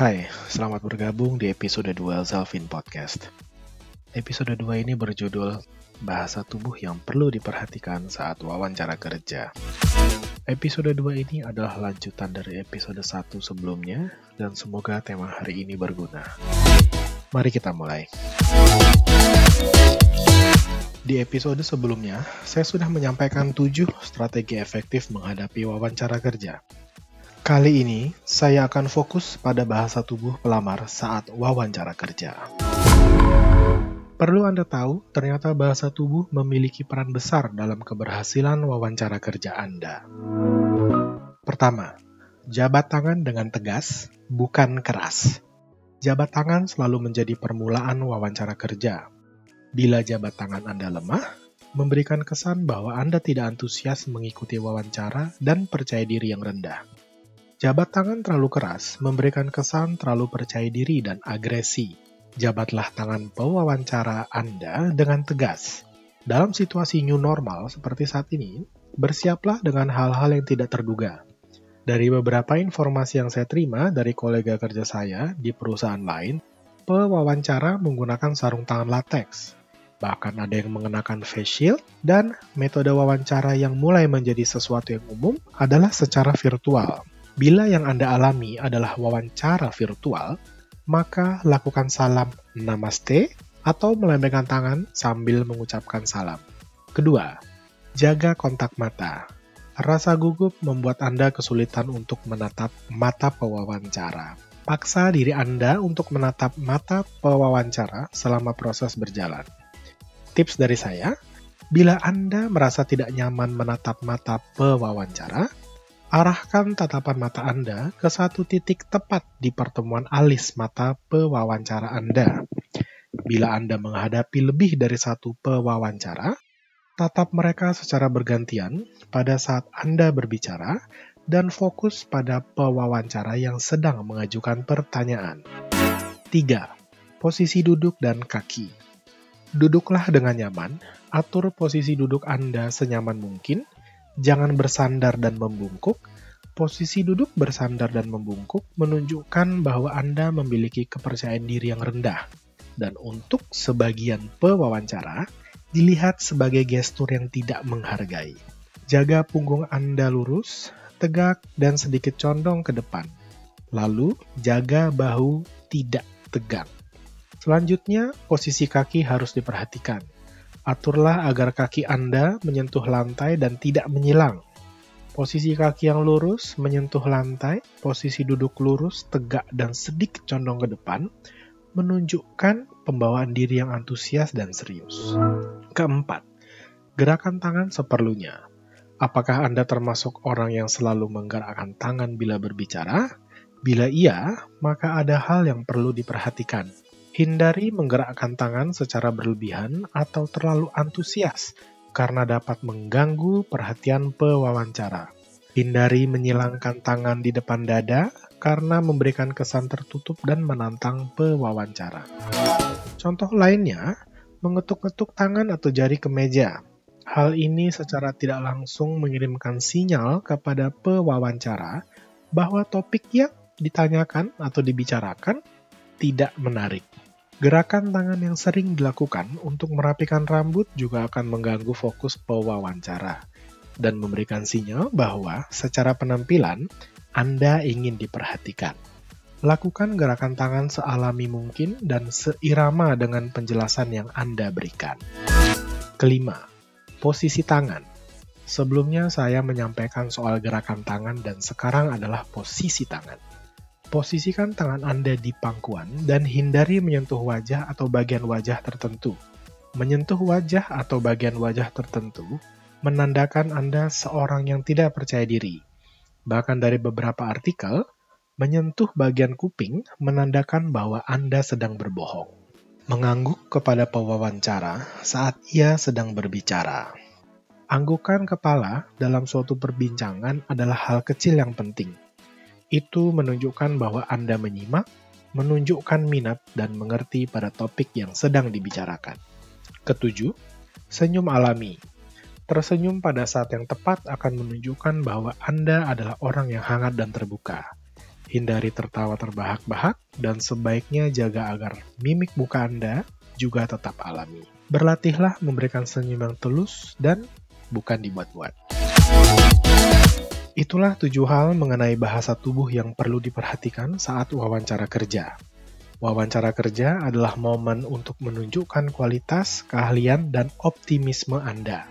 Hai, selamat bergabung di episode 2 Zalvin Podcast. Episode 2 ini berjudul Bahasa Tubuh yang Perlu Diperhatikan Saat Wawancara Kerja. Episode 2 ini adalah lanjutan dari episode 1 sebelumnya, dan semoga tema hari ini berguna. Mari kita mulai. Di episode sebelumnya, saya sudah menyampaikan 7 strategi efektif menghadapi wawancara kerja. Kali ini, saya akan fokus pada bahasa tubuh pelamar saat wawancara kerja. Perlu Anda tahu, ternyata bahasa tubuh memiliki peran besar dalam keberhasilan wawancara kerja Anda. Pertama, jabat tangan dengan tegas, bukan keras. Jabat tangan selalu menjadi permulaan wawancara kerja. Bila jabat tangan Anda lemah, memberikan kesan bahwa Anda tidak antusias mengikuti wawancara dan percaya diri yang rendah. Jabat tangan terlalu keras memberikan kesan terlalu percaya diri dan agresi. Jabatlah tangan pewawancara Anda dengan tegas. Dalam situasi new normal seperti saat ini, bersiaplah dengan hal-hal yang tidak terduga. Dari beberapa informasi yang saya terima dari kolega kerja saya di perusahaan lain, pewawancara menggunakan sarung tangan latex. Bahkan ada yang mengenakan face shield, dan metode wawancara yang mulai menjadi sesuatu yang umum adalah secara virtual. Bila yang Anda alami adalah wawancara virtual, maka lakukan salam namaste atau melambaikan tangan sambil mengucapkan salam. Kedua, jaga kontak mata. Rasa gugup membuat Anda kesulitan untuk menatap mata pewawancara. Paksa diri Anda untuk menatap mata pewawancara selama proses berjalan. Tips dari saya, bila Anda merasa tidak nyaman menatap mata pewawancara, Arahkan tatapan mata Anda ke satu titik tepat di pertemuan alis mata pewawancara Anda. Bila Anda menghadapi lebih dari satu pewawancara, tatap mereka secara bergantian pada saat Anda berbicara dan fokus pada pewawancara yang sedang mengajukan pertanyaan. 3. Posisi duduk dan kaki. Duduklah dengan nyaman, atur posisi duduk Anda senyaman mungkin, jangan bersandar dan membungkuk. Posisi duduk bersandar dan membungkuk menunjukkan bahwa Anda memiliki kepercayaan diri yang rendah. Dan untuk sebagian pewawancara, dilihat sebagai gestur yang tidak menghargai. Jaga punggung Anda lurus, tegak, dan sedikit condong ke depan. Lalu, jaga bahu tidak tegang. Selanjutnya, posisi kaki harus diperhatikan Aturlah agar kaki Anda menyentuh lantai dan tidak menyilang. Posisi kaki yang lurus menyentuh lantai, posisi duduk lurus, tegak, dan sedikit condong ke depan, menunjukkan pembawaan diri yang antusias dan serius. Keempat, gerakan tangan seperlunya. Apakah Anda termasuk orang yang selalu menggerakkan tangan bila berbicara? Bila iya, maka ada hal yang perlu diperhatikan. Hindari menggerakkan tangan secara berlebihan atau terlalu antusias karena dapat mengganggu perhatian pewawancara. Hindari menyilangkan tangan di depan dada karena memberikan kesan tertutup dan menantang pewawancara. Contoh lainnya, mengetuk-ketuk tangan atau jari ke meja. Hal ini secara tidak langsung mengirimkan sinyal kepada pewawancara bahwa topik yang ditanyakan atau dibicarakan tidak menarik. Gerakan tangan yang sering dilakukan untuk merapikan rambut juga akan mengganggu fokus pewawancara dan memberikan sinyal bahwa secara penampilan Anda ingin diperhatikan. Lakukan gerakan tangan sealami mungkin dan seirama dengan penjelasan yang Anda berikan. Kelima, posisi tangan. Sebelumnya saya menyampaikan soal gerakan tangan dan sekarang adalah posisi tangan. Posisikan tangan Anda di pangkuan dan hindari menyentuh wajah atau bagian wajah tertentu. Menyentuh wajah atau bagian wajah tertentu menandakan Anda seorang yang tidak percaya diri. Bahkan dari beberapa artikel, menyentuh bagian kuping menandakan bahwa Anda sedang berbohong. Mengangguk kepada pewawancara saat ia sedang berbicara. Anggukan kepala dalam suatu perbincangan adalah hal kecil yang penting itu menunjukkan bahwa Anda menyimak, menunjukkan minat, dan mengerti pada topik yang sedang dibicarakan. Ketujuh, senyum alami. Tersenyum pada saat yang tepat akan menunjukkan bahwa Anda adalah orang yang hangat dan terbuka. hindari tertawa terbahak-bahak, dan sebaiknya jaga agar mimik muka Anda juga tetap alami. Berlatihlah memberikan senyum yang tulus dan bukan dibuat-buat. Itulah tujuh hal mengenai bahasa tubuh yang perlu diperhatikan saat wawancara kerja. Wawancara kerja adalah momen untuk menunjukkan kualitas, keahlian, dan optimisme Anda.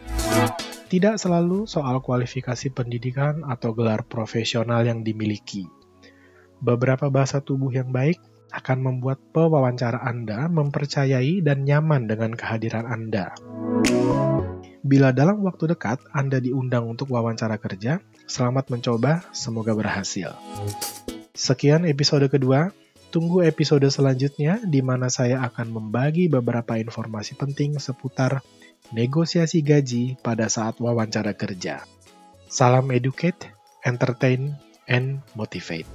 Tidak selalu soal kualifikasi pendidikan atau gelar profesional yang dimiliki. Beberapa bahasa tubuh yang baik akan membuat pewawancara Anda mempercayai dan nyaman dengan kehadiran Anda. Bila dalam waktu dekat Anda diundang untuk wawancara kerja, selamat mencoba, semoga berhasil. Sekian episode kedua. Tunggu episode selanjutnya di mana saya akan membagi beberapa informasi penting seputar negosiasi gaji pada saat wawancara kerja. Salam educate, entertain, and motivate.